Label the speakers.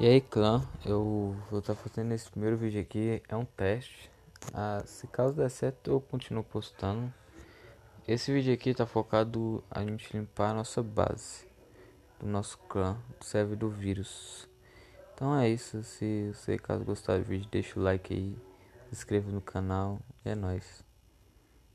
Speaker 1: E aí clã, eu vou estar fazendo esse primeiro vídeo aqui, é um teste. Ah, Se caso der certo eu continuo postando. Esse vídeo aqui está focado a gente limpar a nossa base Do nosso clã, do server do vírus. Então é isso, se você caso gostar do vídeo deixa o like aí Se inscreva no canal, e é nóis.